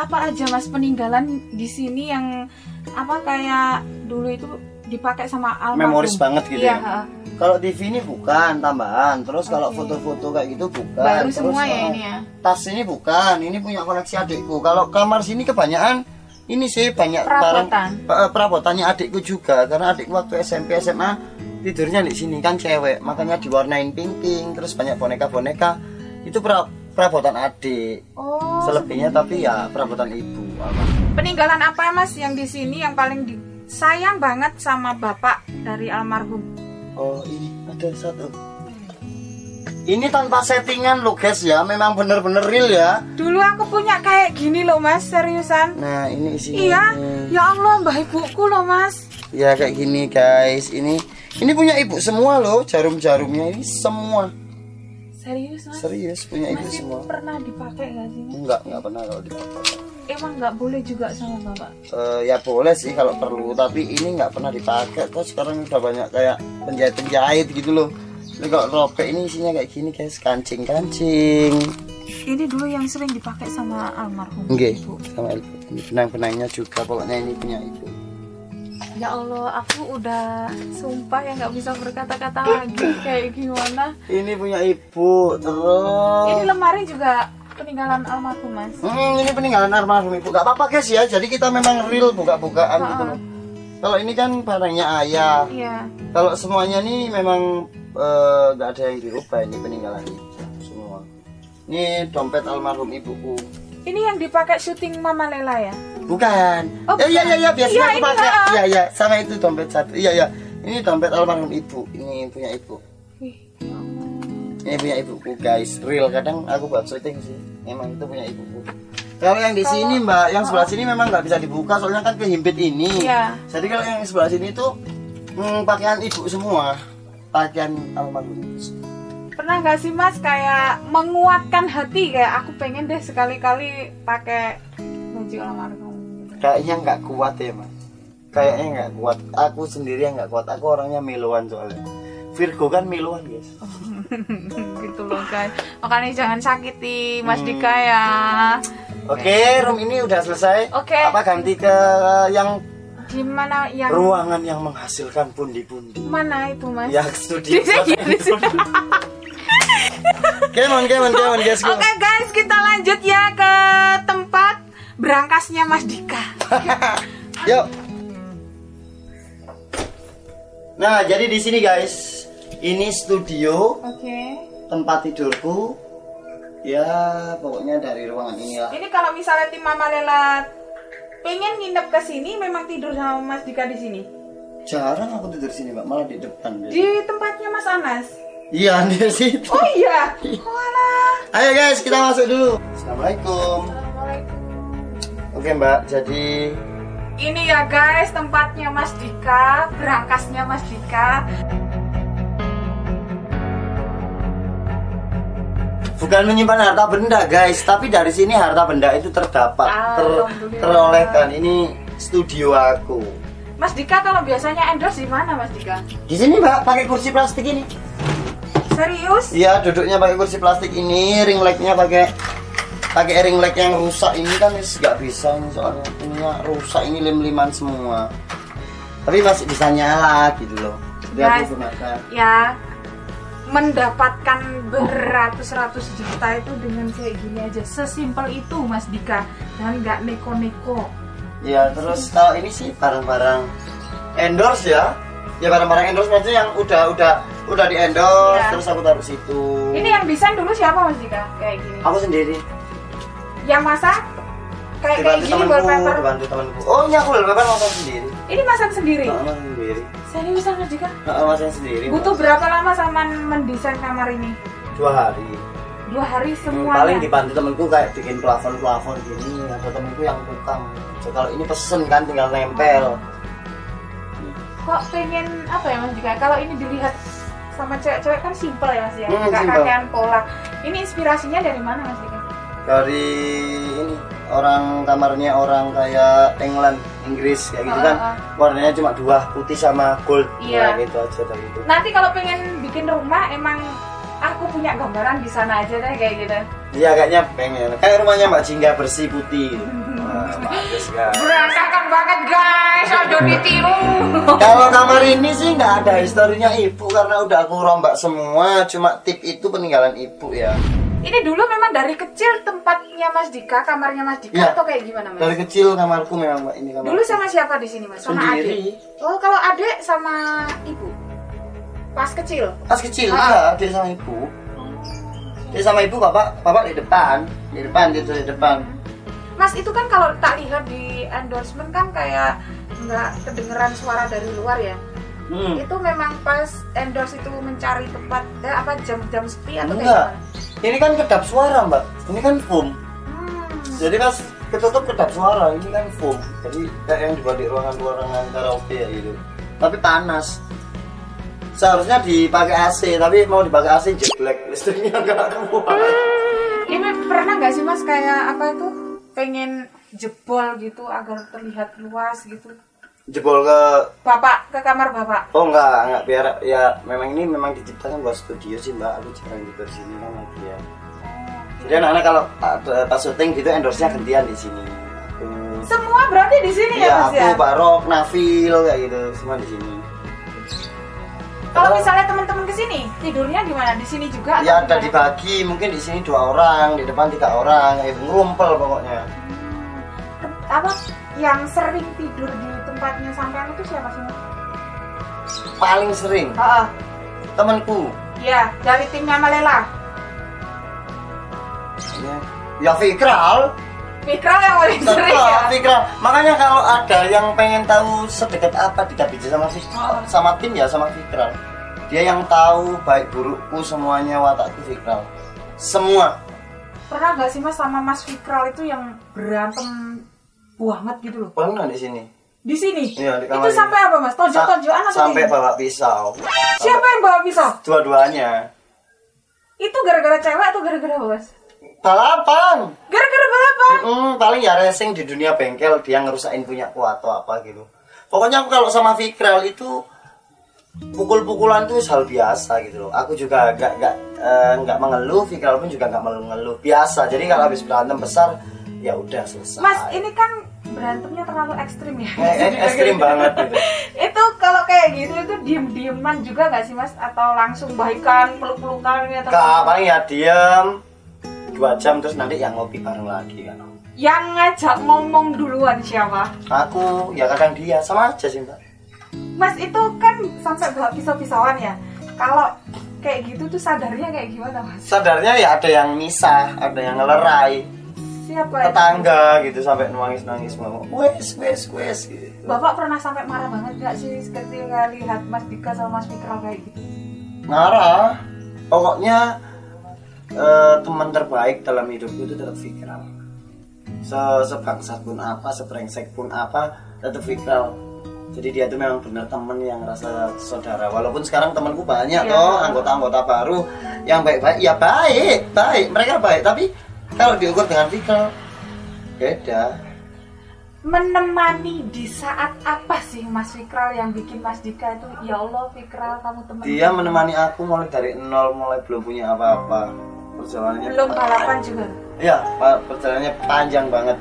apa aja mas peninggalan di sini yang apa kayak dulu itu dipakai sama almarhum Memoris banget gitu iya, ya? Kalau TV ini bukan tambahan, terus kalau Oke. foto-foto kayak gitu bukan. baru terus semua ya ini ya tas ini bukan, ini punya koleksi adikku. Kalau kamar sini kebanyakan ini sih banyak barang Perabotan. eh, perabotannya adikku juga karena adikku waktu SMP SMA tidurnya di sini kan cewek, makanya diwarnain pink-pink, terus banyak boneka-boneka. Itu pra- perabotan adik. oh Selebihnya tapi ya perabotan ibu. peninggalan apa mas yang di sini yang paling di- sayang banget sama bapak dari almarhum Oh, ini ada satu. Ini tanpa settingan loh guys ya, memang bener-bener real ya. dulu aku punya kayak gini loh mas seriusan Nah, ini isinya. iya ini. ya allah mbah ibuku loh mas Ya kayak gini guys. Ini ini punya ibu semua loh, jarum-jarumnya ini semua. Serius mas Serius punya ibu masih semua. pernah dipakai gak sih mas? Enggak, enggak pernah kalau dipakai. emang nggak boleh juga sama bapak Eh, ya boleh sih kalau perlu, tapi ini nggak pernah dipakai. Terus sekarang udah banyak kayak penjahit-penjahit gitu loh. Ini kalau robek ini isinya kayak gini guys, kancing-kancing. ini dulu yang sering dipakai sama almarhum Oke, ibu sama ibu. Ini benang-benangnya juga, pokoknya ini punya ibu. Ya allah aku udah sumpah ya nggak bisa berkata-kata lagi kayak gimana Ini punya ibu, terus. ini lemari juga peninggalan almarhum mas Hmm, ini peninggalan almarhum ibu. Gak apa-apa guys ya. Jadi kita memang real buka-bukaan gitu loh. Kalau ini kan barangnya ayah. iya Kalau semuanya nih memang eh, nggak ada yang dirubah ini peninggalan ibu semua. Ini dompet almarhum ibuku. ini yang dipakai syuting mama lela ya Bukan. Oh, iya bukan. iya iya biasanya Iya, aku pakai. Iya iya sama itu dompet satu. Iya iya. Ini dompet almarhum ibu. Ini punya ibu. Ya. Ini punya ibuku guys. Real kadang aku buat syuting sih. Memang itu punya ibuku. Kalau yang di sini mbak, yang sebelah sini memang nggak bisa dibuka soalnya kan kehimpit ini. Iya. Jadi kalau yang sebelah sini tuh hmm, pakaian ibu semua, pakaian almarhum. pernah nggak sih mas kayak menguatkan hati kayak aku pengen deh sekali-kali pakai baju almarhum. Kayaknya nggak kuat ya mas. Kayaknya nggak kuat. Aku sendiri yang nggak kuat. Aku orangnya miluan soalnya. Virgo kan miluan guys. gitu loh guys makanya jangan sakiti mas Hmm. Dika ya Oke, room ini udah selesai. Oke. Apa ganti ke yang gimana yang ruangan yang menghasilkan pundi-pundi? mana itu mas Yang studio. Kemon, kemon, kemon, guys. Oke guys, kita lanjut ya ke tempat berangkasnya Mas Dika. Yuk. Nah, jadi di sini guys, ini studio Oke. tempat tidurku. Ya, pokoknya dari ruangan inilah. Ini kalau misalnya tim Mama Lela pengen nginep ke sini, memang tidur sama Mas Dika di sini. Jarang aku tidur sini, Mbak. Malah di depan. biasanya. Di tempatnya Mas Anas. Iya, di situ. Oh iya. Walah. Ayo guys, kita masuk dulu. Assalamualaikum. Assalamualaikum. Oke, Mbak. Jadi Ini ya guys tempatnya Mas Dika, berangkasnya Mas Dika. bukan menyimpan harta benda, guys, tapi dari sini harta benda itu terdapat, ter terolehkan. Ini studio aku. Mas Dika kalau biasanya endorse di mana Mas Dika? Di sini, Mbak, pakai kursi plastik ini. Serius? Iya, duduknya pakai kursi plastik ini, ring lightnya pakai pakai ring light yang rusak ini kan nggak bisa ini soalnya ininya rusak ini lem-liman semua. Tapi masih bisa nyala gitu loh. Jadi Guys. aku gunakan. ya mendapatkan beratus-ratus juta itu dengan kayak gini aja sesimpel itu Mas Dika dan nggak neko-neko Ya terus kalau ini sih barang-barang endorse ya. Ya barang-barang endorse maksudnya yang udah udah udah di endorse Iya. terus aku taruh situ. ini yang desain dulu siapa Mas Dika kayak gini Aku sendiri. Yang masak kayak kayak gini temanku, wallpaper dibantu temanku. Oh ini aku wallpaper masak sendiri. ini masak sendiri masak sendiri. seriusan Mas Dika Nah, masak sendiri. butuh berapa lama sama mendesain kamar ini dua hari. dua hari Hmm, semuanya paling dibantu temenku kayak bikin plafon-plafon gini ada temenku yang tukang so, kalau ini pesen kan tinggal nempel kok pengen apa ya Mas Dika kalau ini dilihat sama cewek-cewek kan simpel ya Mas ya Hmm, nggak simple. kakean pola ini inspirasinya dari mana Mas Dika dari ini orang kamarnya orang kayak England Inggris kayak gitu kan Ah, ah, warnanya cuma dua putih sama gold Iya. Nah, gitu aja dari itu Nanti kalau pengen bikin rumah emang aku punya gambaran di sana aja deh kayak gitu. iya kayaknya pengen kayak rumahnya Mbak Jingga bersih putih. Nah, bagus guys. Berantakan banget guys, ada ditiru. Kalau kamar ini sih nggak ada historinya ibu karena udah aku rombak semua. Cuma tip itu peninggalan ibu ya. Ini dulu memang dari kecil tempatnya Mas Dika, kamarnya Mas Dika Iya. atau kayak gimana Mas? Dari kecil kamarku memang mbak ini kamar. Dulu sama siapa di sini Mas? Sama Sendiri. adik. Oh, kalau adik sama ibu. Pas kecil. Pas kecil Ah. iya dia sama ibu. Dia sama ibu bapak bapak di depan di depan gitu di depan. Mas itu kan kalau tak lihat di endorsement kan kayak nggak kedengeran suara dari luar ya. Hmm. Itu memang pas endorse itu mencari tempat eh, apa jam-jam sepi atau Enggak. Ini kan kedap suara mbak. Ini kan foam. Hmm. Jadi pas ketutup kedap suara ini kan foam. Jadi kayak yang dibuat di ruangan-ruangan karaoke ya gitu. Tapi panas. Seharusnya dipakai AC, tapi mau dipakai AC jelek listriknya nggak kuat. Ini pernah nggak sih mas kayak apa itu pengen jebol gitu agar terlihat luas gitu? Jebol ke Bapak ke kamar bapak. Oh enggak, enggak biar ya memang ini memang diciptakan buat studio sih mbak. Aku jarang di sini kan lagi ya. Jadi anak-anak kalau pas syuting gitu endorse-nya gantian di sini. Aku, Semua berarti di sini ya iya, mas ya. aku Barok, Nafil kayak gitu semua di sini. Kalau misalnya teman-teman ke sini tidurnya gimana? Di sini juga? Ya ada dibagi, mungkin di sini dua orang, di depan tiga orang, kayak gitu, ngumpul pokoknya. apa yang sering tidur di tempatnya sampean itu siapa sih? Mas? Paling sering Heeh. temanku. Iya, dari timnya Malela. Ya, ya Fikral, Fikral yang paling sering ya. Fikral. Makanya kalau ada yang pengen tahu sedekat apa Dika Bija sama Oh. sama tim ya sama Fikral. Dia yang tahu baik burukku semuanya watakku Fikral. Semua. Pernah nggak sih mas sama Mas Fikral itu yang berantem banget gitu loh? Pernah di sini. Di sini? Iya, di itu kamar sampai apa mas? Tonjok-tonjokan atau Sampai bawa pisau. Siapa yang bawa pisau? Dua-duanya. Itu gara-gara cewek atau gara-gara apa mas? Balapan. Gara-gara balapan? Mm, paling ya racing di dunia bengkel dia ngerusain punya ku atau apa gitu. Pokoknya aku kalau sama Fikral itu pukul-pukulan itu hal biasa gitu loh. Aku juga gak gak eh, nggak mengeluh, Fikral pun juga nggak mengeluh. Biasa. Jadi kalau habis berantem besar ya udah selesai. Mas ini kan berantemnya terlalu ekstrim ya. Eh, eh, ekstrim banget gitu. itu kalau kayak gitu itu diem-dieman juga nggak sih mas? Atau langsung baikan, peluk-pelukan gitu? Kak, paling ya diem dua jam terus nanti yang ngopi bareng lagi kan. Yang ngajak ngomong duluan siapa? Aku ya kadang dia sama aja sih mbak. Mas itu kan sampai bawa pisau-pisauan ya. Kalau kayak gitu tuh sadarnya kayak gimana mas? Sadarnya ya ada yang misah, ada yang ngelerai. Siapa itu? tetangga gitu sampai nangis nangis ngomong wes wes wes gitu Bapak pernah sampai marah banget gak sih ketika lihat Mas Dika sama Mas Fikral kayak gitu? marah pokoknya eh, teman terbaik dalam hidupku itu tetap Fikral Se sebangsat pun apa sebrengsek pun apa tetap Fikral jadi dia itu memang benar teman yang rasa saudara walaupun sekarang temanku banyak Iya. toh anggota-anggota baru yang baik-baik ya baik baik mereka baik tapi kalau diukur dengan Fikral beda Menemani di saat apa sih Mas Fikral yang bikin Mas Dika itu ya Allah Fikral kamu teman Dia menemani aku mulai dari nol, mulai belum punya apa-apa. Perjalanannya belum balapan juga. Iya, perjalanannya panjang banget.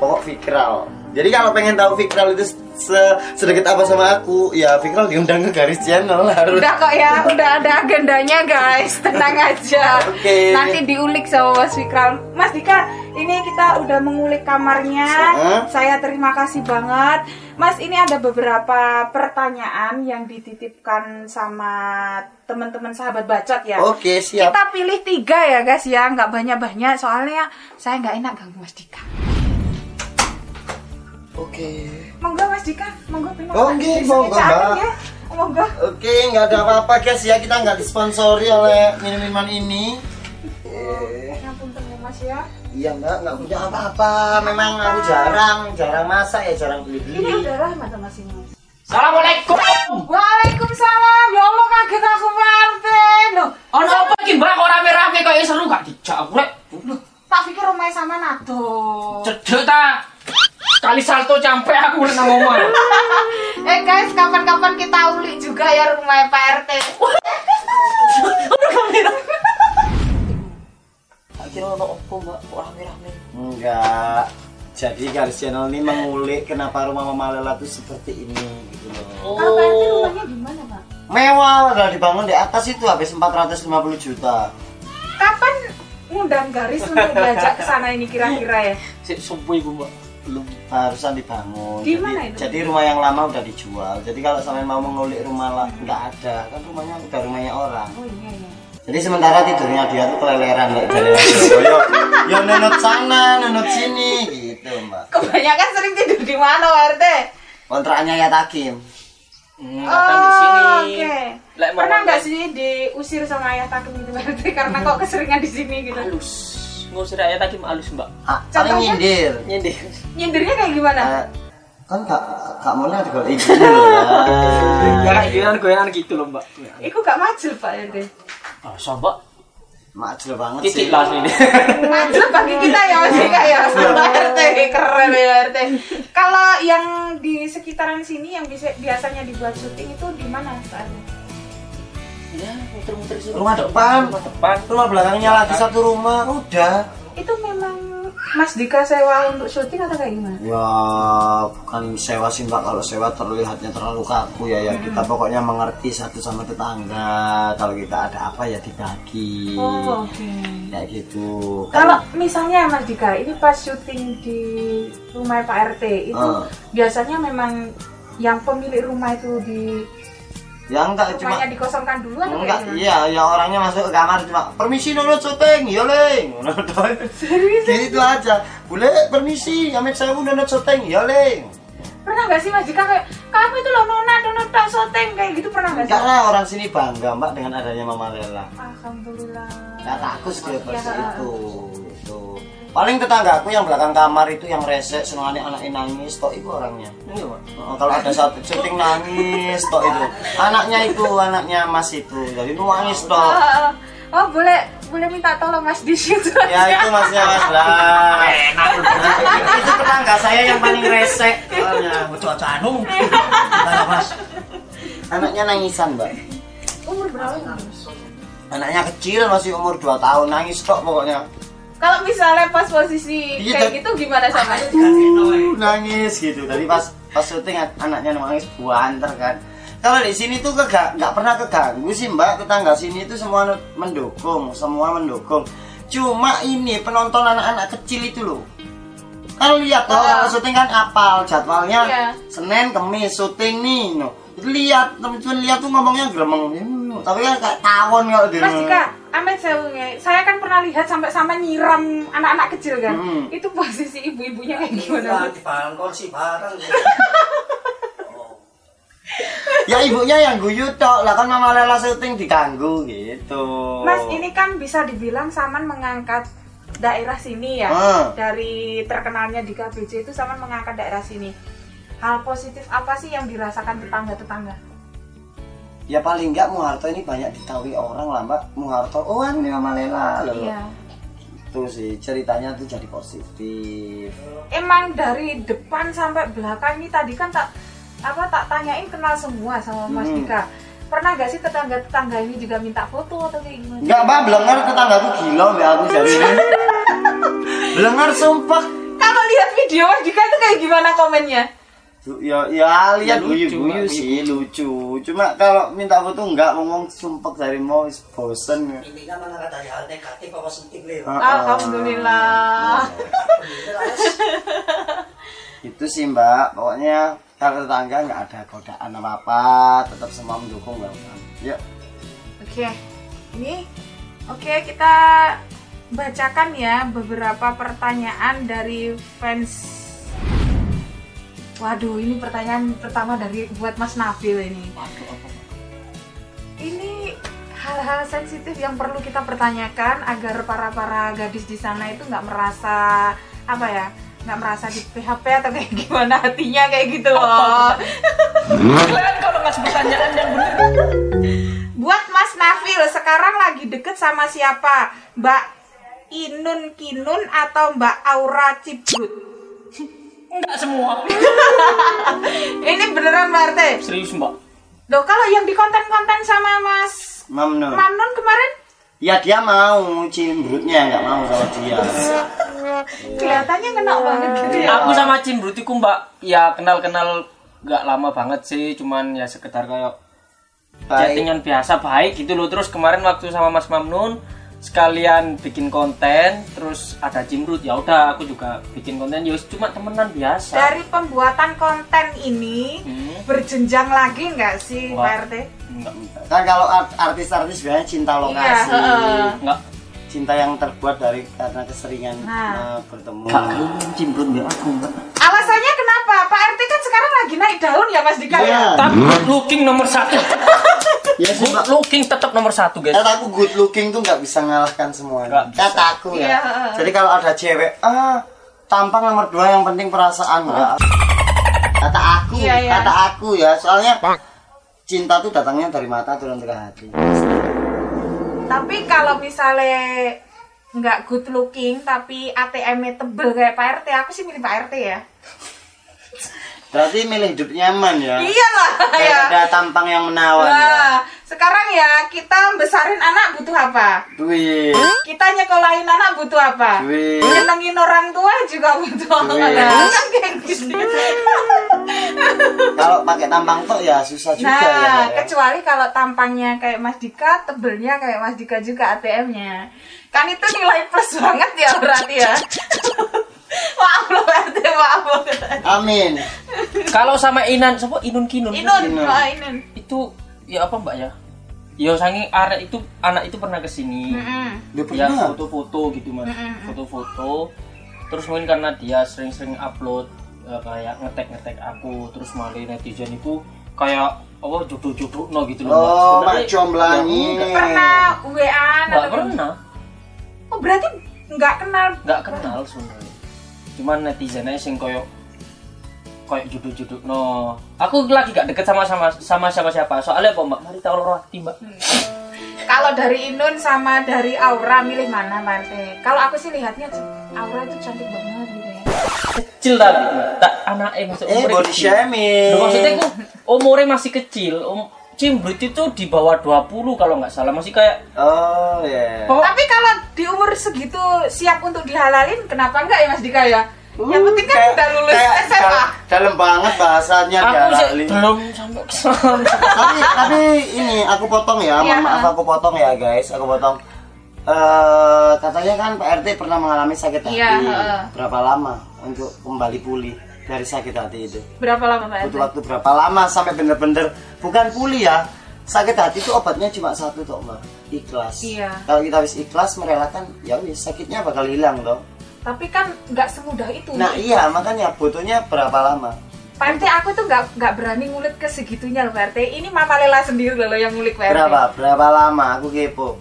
Pokok Fikral. Jadi kalau pengen tahu Fikral itu se- sedikit apa sama aku, ya Fikral diundang ke garis channel harus. Udah kok ya, udah ada agendanya guys, tenang aja. Oke. Nanti diulik sama Mas Fikral. Mas Dika, ini kita udah mengulik kamarnya. Heeh. Saya terima kasih banget. Mas, ini ada beberapa pertanyaan yang dititipkan sama teman-teman sahabat bacot ya. Oke, siap. Kita pilih tiga ya guys ya, nggak banyak-banyak. Soalnya saya nggak enak ganggu Mas Dika. Oke. Monggo Mas Dika, monggo pindah. Oh, nggih, sini monggo, Mbak. ya. Monggo. Oke, nggak ada apa-apa guys ya. Kita nggak disponsori oleh minuman ini. Eh, Ngapunten ya Mas ya. Iya mbak, nggak punya apa-apa. Memang aku jarang, jarang masak ya, jarang Ini beli-beli. udah rahmat sama Mas. Assalamualaikum. Waalaikumsalam. Ya Allah kaget aku Martin. Loh, Ono apa iki Mbak kok rame-rame kok seru gak dijak aku rek. loh, tak pikir rumahnya sama Nado. Cedek ta. Kali salto sampai aku nang omah. eh guys, kapan-kapan kita ulik juga ya rumahnya Pak RT. Akhirnya ono opo Mbak kok rame-rame. Enggak. Jadi garis channel ini mengulik kenapa rumah Mama Lela tuh seperti ini gitu loh. Kalau Pak RT rumahnya di mana, Pak? Mewah udah dibangun di atas itu habis 450 juta. Kapan ngundang garis untuk belajar ke sana ini kira-kira ya? Si subuh ibu mbak. Barusan dibangun. Di jadi, itu? Jadi rumah yang lama udah dijual. Jadi kalau sampai mau mengulik rumah lah nggak ada kan rumahnya udah rumahnya orang. Oh iya iya. Jadi sementara tidurnya dia tuh keleleran kayak jadi yo yo nunut sana, nunut sini gitu mbak. Kebanyakan sering tidur di mana, RT? Kontrakannya ya Takim. Hmm, akan di sini. Oh, Oke. Lek mau Pernah nggak sih diusir sama ayah takim gitu Pak RT? Karena kok keseringan di sini gitu. halus. Ngusir ayat tadi halus mbak. Ah, paling Contohnya? nyindir. Nyindir. Nyindirnya kayak gimana? Eh, kan kak kak Mona juga izin loh Ya ya. kayak goyang-goyangan gitu loh mbak. Iku gak majul Pak RT. Ah, mbak. Macul banget sih. Titik lah ini. Majul bagi kita ya Mas Dika ya. Pak RT keren ya RT. Kalau yang di sekitaran sini yang bisa biasanya dibuat syuting itu di mana? Ya, muter-muter. Rumah depan. Rumah depan. Rumah belakangnya lagi satu rumah udah. Itu memang Mas Dika sewa untuk syuting atau kayak gimana? Ya bukan sewa sih mbak kalau sewa terlihatnya terlalu kaku ya ya kita pokoknya mengerti satu sama tetangga kalau kita ada apa ya dibagi Oh, oke. kayak gitu Kalau misalnya Mas Dika, ini pas syuting di rumah Pak RT itu Ah. biasanya memang yang pemilik rumah itu di ya enggak cuma rumahnya dikosongkan dulu atau enggak iya ya orangnya masuk ke kamar cuma permisi nunut syuting. Ya leng gitu aja. Boleh permisi amit saya nunut syuting. Ya leng Pernah nggak sih Mas Dika kayak kamu itu loh nona nona tak syuting. Kayak gitu pernah nggak sih? enggak lah orang sini bangga mbak dengan adanya Mama Lela Alhamdulillah. Nggak takut ah. itu. Itu. Paling tetanggaku yang belakang kamar itu yang resek, senengane anaknya nangis, tok itu orangnya. Iya mbak. Oh, kalau ada satu syuting nangis, tok itu. Anaknya itu, anaknya Mas itu. Jadi nangis tok. Ah, Oh boleh boleh minta tolong Mas di situ Ya itu masnya Mas lah. itu tetangga saya yang paling resek. Soalnya. Cuaca anu. Gimana mas? Anaknya nangisan, Mbak. Umur berapa? Anaknya kecil masih umur 2 tahun nangis tok pokoknya. Kalau misalnya pas posisi Iya, kayak gitu gimana sama? Uh, nangis gitu. Tadi pas pas syuting anaknya nangis buanter kan. Kalau di sini tuh kegak nggak pernah keganggu sih mbak tetangga sini tuh semua mendukung, semua mendukung. Cuma ini penonton anak-anak kecil itu loh. Kan lihat Ah. kalau syuting kan apal jadwalnya Iya. Senin, Kemis syuting nih. No. Itu lihat teman-teman lihat tuh ngomongnya gremeng. Tapi kan kayak tawon kalau di Mas Dika, Amet sewunge, saya kan pernah lihat sampai-sampai nyiram anak-anak kecil kan. Hmm. Itu posisi ibu-ibunya kayak gimana? Di bangkon sih bareng. Ya ibunya yang guyu tok lah kan mama Lela syuting diganggu gitu. Mas, ini kan bisa dibilang Saman mengangkat daerah sini ya. Hmm. Dari terkenalnya di KBC itu Saman mengangkat daerah sini. Hal positif apa sih yang dirasakan tetangga-tetangga? Ya paling enggak Muharto ini banyak ditahui orang lah mbak Muharto, oh ini Mama Lela loh Iya. Itu sih ceritanya tuh jadi positif Emang dari depan sampai belakang ini tadi kan tak apa tak tanyain kenal semua sama Mas Hmm. Dika. Pernah gak sih tetangga-tetangga ini juga minta foto atau kayak gimana? Enggak mbak, belengar tetanggaku gila mbak aku jadi Belengar sumpah Kalau lihat video Mas Dika itu kayak gimana komennya? Ya, ya lihat Ya, lucu, guyu-guyu Mbak. sih lucu Cuma kalau minta foto enggak ngomong sumpah dari mau is bosen ya Ini kan mana kata hal negatif apa sentik. Ah, ah. Alhamdulillah. Itu sih mbak, pokoknya kalau tetangga nggak ada godaan apa-apa Tetap semua mendukung mbak Ya Oke, ini oke kita bacakan ya beberapa pertanyaan dari fans. Waduh, ini pertanyaan pertama dari buat Mas Nabil ini. Ini hal-hal sensitif yang perlu kita pertanyakan agar para para gadis di sana itu nggak merasa apa ya, nggak merasa di PHP atau kayak gimana hatinya kayak gitu loh. Kalian kalau ngasih pertanyaan yang bener. Buat Mas Nafil, sekarang lagi deket sama siapa? Mbak Inun Kinun atau Mbak Aura Cibrut? Enggak semua. Ini beneran Mbak RT? Serius mbak. Loh, kalau yang di konten-konten sama Mas Mamnun Mamnun kemarin? Ya dia mau cimbrutnya nggak mau sama dia. Kelihatannya kena banget gitu ya. Aku sama Cimbrut iku Mbak ya kenal-kenal nggak lama banget sih, cuman ya sekedar kayak chattingan biasa baik gitu loh. Terus kemarin waktu sama Mas Mamnun sekalian bikin konten, terus ada Cimbrut ya udah aku juga bikin konten ya cuma temenan biasa. Dari pembuatan konten ini Hmm. berjenjang lagi nggak sih Wah. Pak RT? Enggak, enggak. Kan kalau art- artis-artis biasanya cinta lokasi. Iya, heeh. Enggak. Cinta yang terbuat dari karena keseringan Nah. eh, bertemu. Cimbrut ya aku enggak. Alasannya kenapa? Pak RT kan sekarang lagi naik daun ya Mas Dika Iya. ya? Tapi good looking nomor satu. Ya sih, Good looking tetap nomor satu guys. Kataku good looking tuh nggak bisa ngalahkan semuanya. Nggak bisa. Kataku ya. Iya, heeh. Jadi kalau ada cewek, ah tampang nomor dua yang penting perasaan enggak. Kata aku, Iya, iya. kata aku ya. Soalnya cinta tuh datangnya dari mata turun ke hati. Tapi kalau misalnya nggak good looking tapi ATM-nya tebel kayak Pak RT, aku sih milih Pak RT ya. Berarti milih hidup nyaman ya. Iya lah ya. Daripada tampang yang menawan ya. Nah, sekarang ya kita besarin anak butuh apa? Duit. Kita nyekolahin anak butuh apa? Duit. Nyenengin orang tua juga butuh Duit. Nah, kan kayak gitu. Kalau pakai tampang tuh ya susah juga Nah, ya. Ya. kecuali kalau tampangnya kayak Mas Dika, tebelnya kayak Mas Dika juga ATM-nya. Kan itu nilai plus banget ya berarti ya. Maaf loh RT, maaf. Amin. Kalau sama Inan, siapa Inun Kinun? Inun, Inun. Inun. Itu ya apa Mbak ya? Ya saking arek itu anak itu pernah ke sini. Mm-mm. Udah Ya pernah. foto-foto gitu mas, foto-foto. Terus mungkin karena dia sering-sering upload eh, kayak ngetek-ngetek aku, terus malah netizen itu kayak oh jodoh-jodoh no gitu loh. Mbak. Oh, Sebenarnya mak comblangi. ya enggak. Pernah WA Nggak pernah, Oh, berarti nggak kenal. nggak kenal sebenarnya. Cuman netizennya sing koyo kayak jodoh-jodoh no. Aku lagi gak deket sama sama sama siapa siapa. Soalnya apa mbak? Mari tahu hati mbak. Kalau dari Inun sama dari Aura milih mana Pak RT? Kalau aku sih lihatnya Aura itu cantik banget gitu ya. Kecil tapi mbak. tak anak eh masuk Eh, body shaming. Maksudnya aku umurnya masih kecil. Um, Cimbrit itu di bawah 20 kalau nggak salah masih kayak Oh, ya. oh, Tapi kalau di umur segitu siap untuk dihalalin, kenapa enggak ya Mas Dika ya? Yang penting kan udah lulus kayak SMA. dal- Dalam banget bahasanya aku dia sih Lali. belum sampai ke sana. tapi tapi ini aku potong ya, mohon maaf aku potong ya guys, aku potong. Eh katanya kan Pak RT pernah mengalami sakit hati. Heeh. Berapa lama untuk kembali pulih dari sakit hati itu? Berapa lama Pak RT? Butuh waktu berapa lama sampai bener-bener bukan pulih ya? Sakit hati itu obatnya cuma satu toh mbak, ikhlas. Iya. Kalau kita habis ikhlas merelakan, ya wis sakitnya bakal hilang toh. Tapi kan nggak semudah itu. Nah iya makanya butuhnya berapa lama? Pak RT aku tuh nggak nggak berani ngulik ke segitunya loh Pak RT. Ini Mama Lela sendiri loh yang ngulik Pak RT. Berapa? Berapa lama? Aku kepo.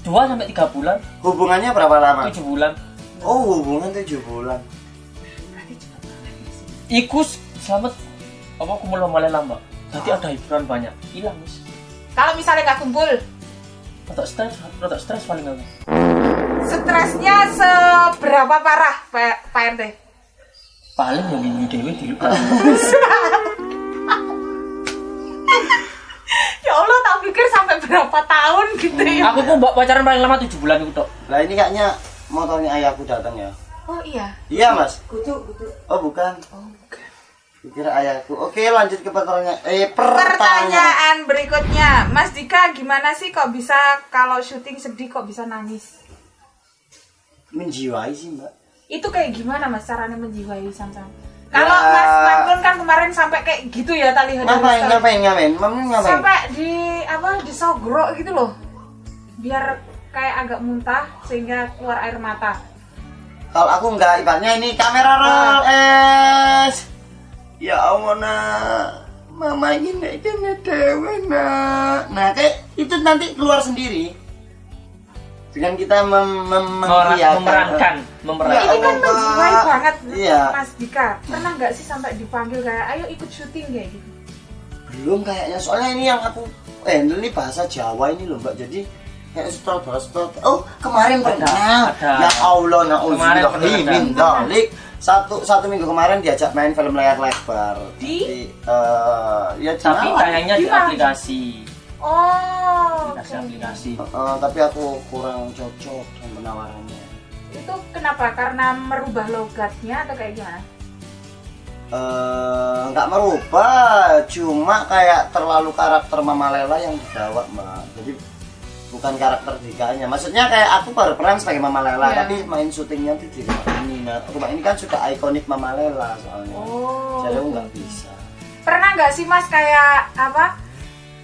Dua sampai tiga bulan, Hubungannya berapa lama? tujuh bulan. Oh hubungan tujuh bulan. Iku selamat apa aku mulai malah lama. Jadi ada hiburan banyak. Hilang mis. Kalau misalnya nggak kumpul, Rotok stres, rotok stres paling aku. stresnya seberapa parah Pak, Pak RT? Paling yang ini dewi di Ya Allah, tak pikir sampai berapa tahun gitu ya. Aku pun mbak pacaran paling lama tujuh bulan itu tok. Lah ini kayaknya motornya ayahku datang ya. Oh iya. Iya mas. Kutu, kutu. Oh bukan. Oh, bukan. Kira ayahku. Oke lanjut ke pertanyaan. Eh pertanyaan. Pertanyaan berikutnya, Mas Dika gimana sih kok bisa kalau syuting sedih kok bisa nangis? Menjiwai sih mbak. Itu kayak gimana Mas caranya menjiwai sam-sam? Kalau Ya. Mas Magnun kan kemarin sampai kayak gitu ya tali Ngapain ngapain ngapain? Mami ngapain? Sampai di apa disogrok gitu loh. Biar kayak agak muntah sehingga keluar air mata. Kalau aku enggak ibaratnya ini kamera roll es. Ya Allah nak. Mama ini nek kene dewe nak. Nah kayak itu nanti keluar sendiri. Dengan kita mem mem memerankan, memerankan. Ini kan Allah. menjiwai banget Iya. Mas Dika. Pernah nggak sih sampai dipanggil kayak ayo ikut syuting kayak gitu? Belum kayaknya soalnya ini yang aku eh ini bahasa Jawa ini loh mbak jadi kayak sutradara sutradara oh kemarin pernah ada. ya Allah ada. min dalik satu satu minggu kemarin diajak main film layar lebar Di? Jadi, eh, ya Tapi tayangnya di Gimana? aplikasi. Oh, oke. aplikasi-aplikasi Eh, tapi aku kurang cocok dengan penawarannya Itu kenapa? Karena merubah logatnya atau kayak gimana? Eh, nggak merubah cuma kayak terlalu karakter Mama Lela yang dibawa mbak jadi bukan karakter Dikanya maksudnya kayak aku baru peran sebagai Mama Lela Iya. tapi main syutingnya tuh di rumah ini nah rumah ini kan sudah ikonik Mama Lela soalnya Oh. jadi aku nggak bisa Pernah nggak sih Mas kayak apa?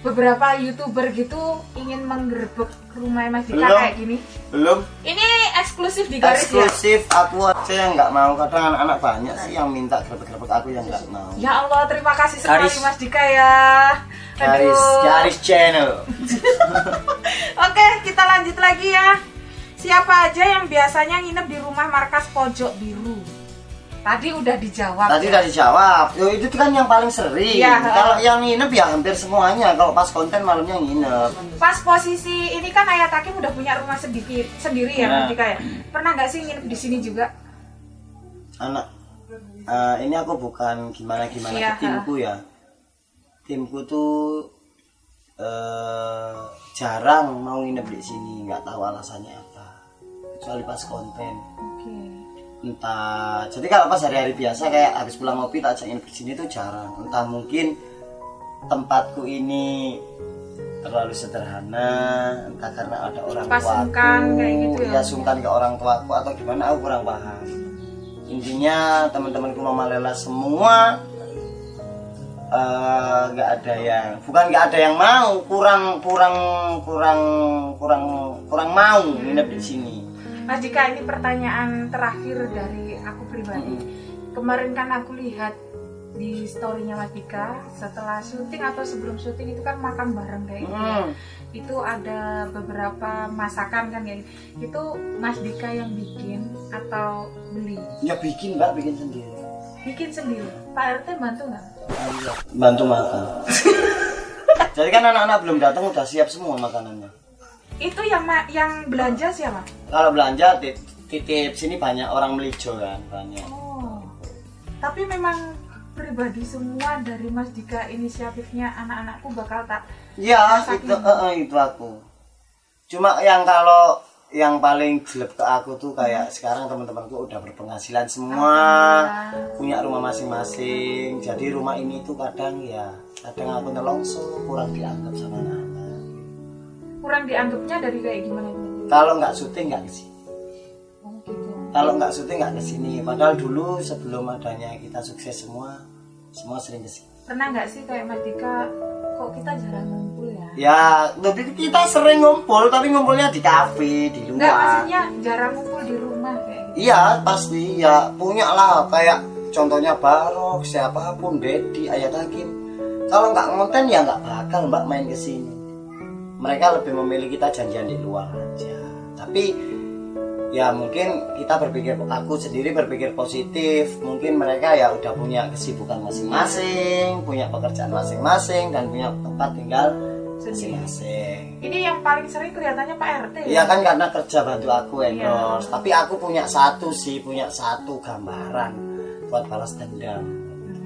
Beberapa youtuber gitu ingin menggerebek rumah Mas Dika Belum. kayak gini. belum Ini eksklusif di garis ya? eksklusif aku aja yang nggak mau kadang anak-anak banyak sih yang minta grebek-grebek aku yang nggak mau Ya Allah, terima kasih sekali Garis. Mas Dika ya. garis garis channel Oke, kita lanjut lagi ya. Siapa aja yang biasanya nginep di rumah markas pojok biru? Tadi udah dijawab. Tadi ya. udah dijawab. Yo, itu kan yang paling sering. Iya. Kalau yang nginep ya hampir semuanya. Kalau pas konten malamnya nginep. Pas posisi ini kan Ayat Hakim udah punya rumah sedikit sendiri ya, Ya. Ya. Pernah nggak sih nginep di sini juga? Anak, eh, ini aku bukan gimana-gimana Iya, ke timku ya. Timku tuh eh, jarang mau nginep di sini. nggak tahu alasannya apa. Kecuali pas konten. Oke. Entah. Jadi kalau pas hari-hari biasa kayak habis pulang ngopi tak ajak nginep di sini tuh jarang. Entah mungkin tempatku ini terlalu sederhana entah karena ada orang Pas tuaku sungkan kayak gitu ya? ya sungkan ke orang tuaku atau gimana aku kurang paham intinya teman-temanku mama lela semua eh, nggak ada yang bukan nggak ada yang mau kurang kurang kurang kurang kurang mau nginep di sini Mas Dika ini pertanyaan terakhir dari aku pribadi. Kemarin kan aku lihat di storynya Mas Dika setelah syuting atau sebelum syuting itu kan makan bareng kayak gitu. ya. Hmm. Itu ada beberapa masakan kan gitu. Itu Mas Dika yang bikin atau beli? ya bikin mbak bikin sendiri Bikin sendiri. Pak RT bantu nggak? bantu makan jadi kan anak-anak belum datang udah siap semua makanannya Itu yang ma- yang belanja siapa? kalau belanja tit- titip sini banyak orang melijo kan banyak. Oh. Tapi memang pribadi semua dari Mas Dika inisiatifnya anak-anakku bakal tak ya itu eh, eh, itu aku. Cuma yang kalau yang paling jelek ke aku tuh kayak sekarang teman-temanku udah berpenghasilan semua punya rumah masing-masing. Jadi rumah ini tuh kadang ya kadang aku nelongso kurang dianggap sama anak-anak kurang dianggapnya dari kayak gimana itu? kalau nggak syuting nggak ke sini Oh gitu. kalau nggak syuting nggak ke sini padahal dulu sebelum adanya kita sukses semua semua sering ke sini Pernah nggak sih kayak Mas Dika kok kita jarang ngumpul ya? ya lebih kita sering ngumpul tapi ngumpulnya di kafe di luar maksudnya jarang ngumpul di rumah kayak gitu. iya pasti ya punya lah kayak contohnya Barok siapa pun Dedi Ayat Hakim kalau nggak ngonten ya nggak bakal mbak main ke sini mereka lebih memilih kita janjian di luar aja. Tapi ya mungkin kita berpikir aku sendiri berpikir positif. Mungkin mereka ya udah punya kesibukan masing-masing punya pekerjaan masing-masing dan punya tempat tinggal masing-masing. Ini yang paling sering kelihatannya Pak RT ya? Iya kan karena kerja bantu aku Iya. endorse. Tapi aku punya satu sih punya satu gambaran buat balas dendam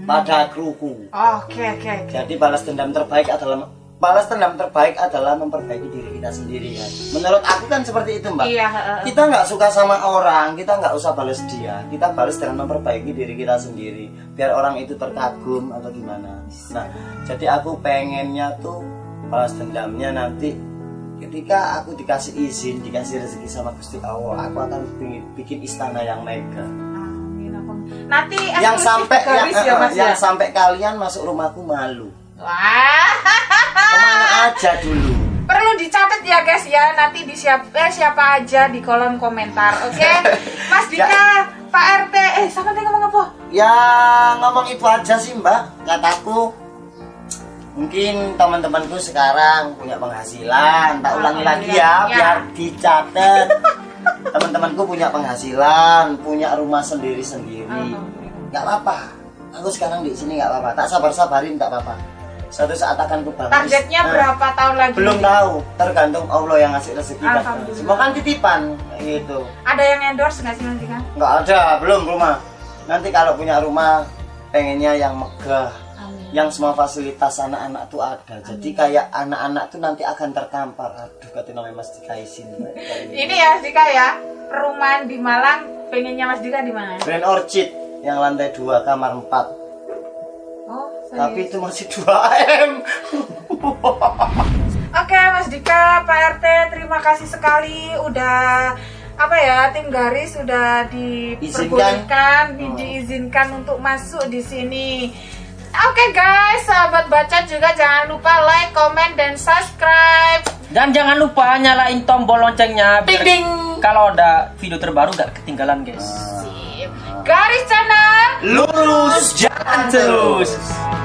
pada kruku. Oke oke oke. jadi balas dendam terbaik adalah balas dendam terbaik adalah memperbaiki diri kita sendiri kan menurut aku kan seperti itu mbak Iya. kita nggak suka sama orang kita nggak usah balas dia kita balas dengan memperbaiki diri kita sendiri biar orang itu terkagum atau gimana nah jadi aku pengennya tuh balas dendamnya nanti ketika aku dikasih izin dikasih rezeki sama Gusti Allah aku akan bikin, bikin istana yang mega. Nanti yang sampai yang, ya Mas yang ya? sampai kalian masuk rumahku malu Wah. ke mana aja dulu? Perlu dicatat ya guys ya, nanti di siapa, eh, siapa aja di kolom komentar, oke? Mas Dika, Pak RT, eh sama tadi ngomong apa? Ya ngomong itu aja sih mbak. Kataku Mungkin teman-temanku sekarang punya penghasilan. Tak ulangi lagi ya Ya. biar dicatat. Teman-temanku punya penghasilan Punya rumah sendiri-sendiri. Alhamdulillah. Nggak apa-apa. Aku sekarang di sini nggak apa-apa. Tak sabar-sabarin nggak apa-apa Suatu saat akan ku bangun Targetnya Nah, berapa tahun lagi? Belum tahu Tergantung Allah yang ngasih rezeki kan. Semua kan titipan gitu Ada yang endorse nggak sih Mas Dika? nggak ada belum rumah nanti kalau punya rumah pengennya yang megah Amin. yang semua fasilitas anak-anak tuh ada. Jadi kayak anak-anak tuh nanti akan terkampar. Aduh, kata namanya Mas Dika izin. Ini ya Mas Dika ya, perumahan di Malang pengennya Mas Dika di mana? Grand Orchid yang lantai 2 kamar 4. Oh, Tapi itu masih 2 M. Oke Mas Dika, Pak RT, terima kasih sekali udah apa ya tim garis sudah diperbolehkan, di- Hmm. diizinkan untuk masuk di sini. Oke guys, sahabat baca juga jangan lupa like, comment, dan subscribe. Dan jangan lupa nyalain tombol loncengnya Ding ding. kalau ada video terbaru gak ketinggalan guys. Sip. Garis channel. Lurus jalan terus. terus.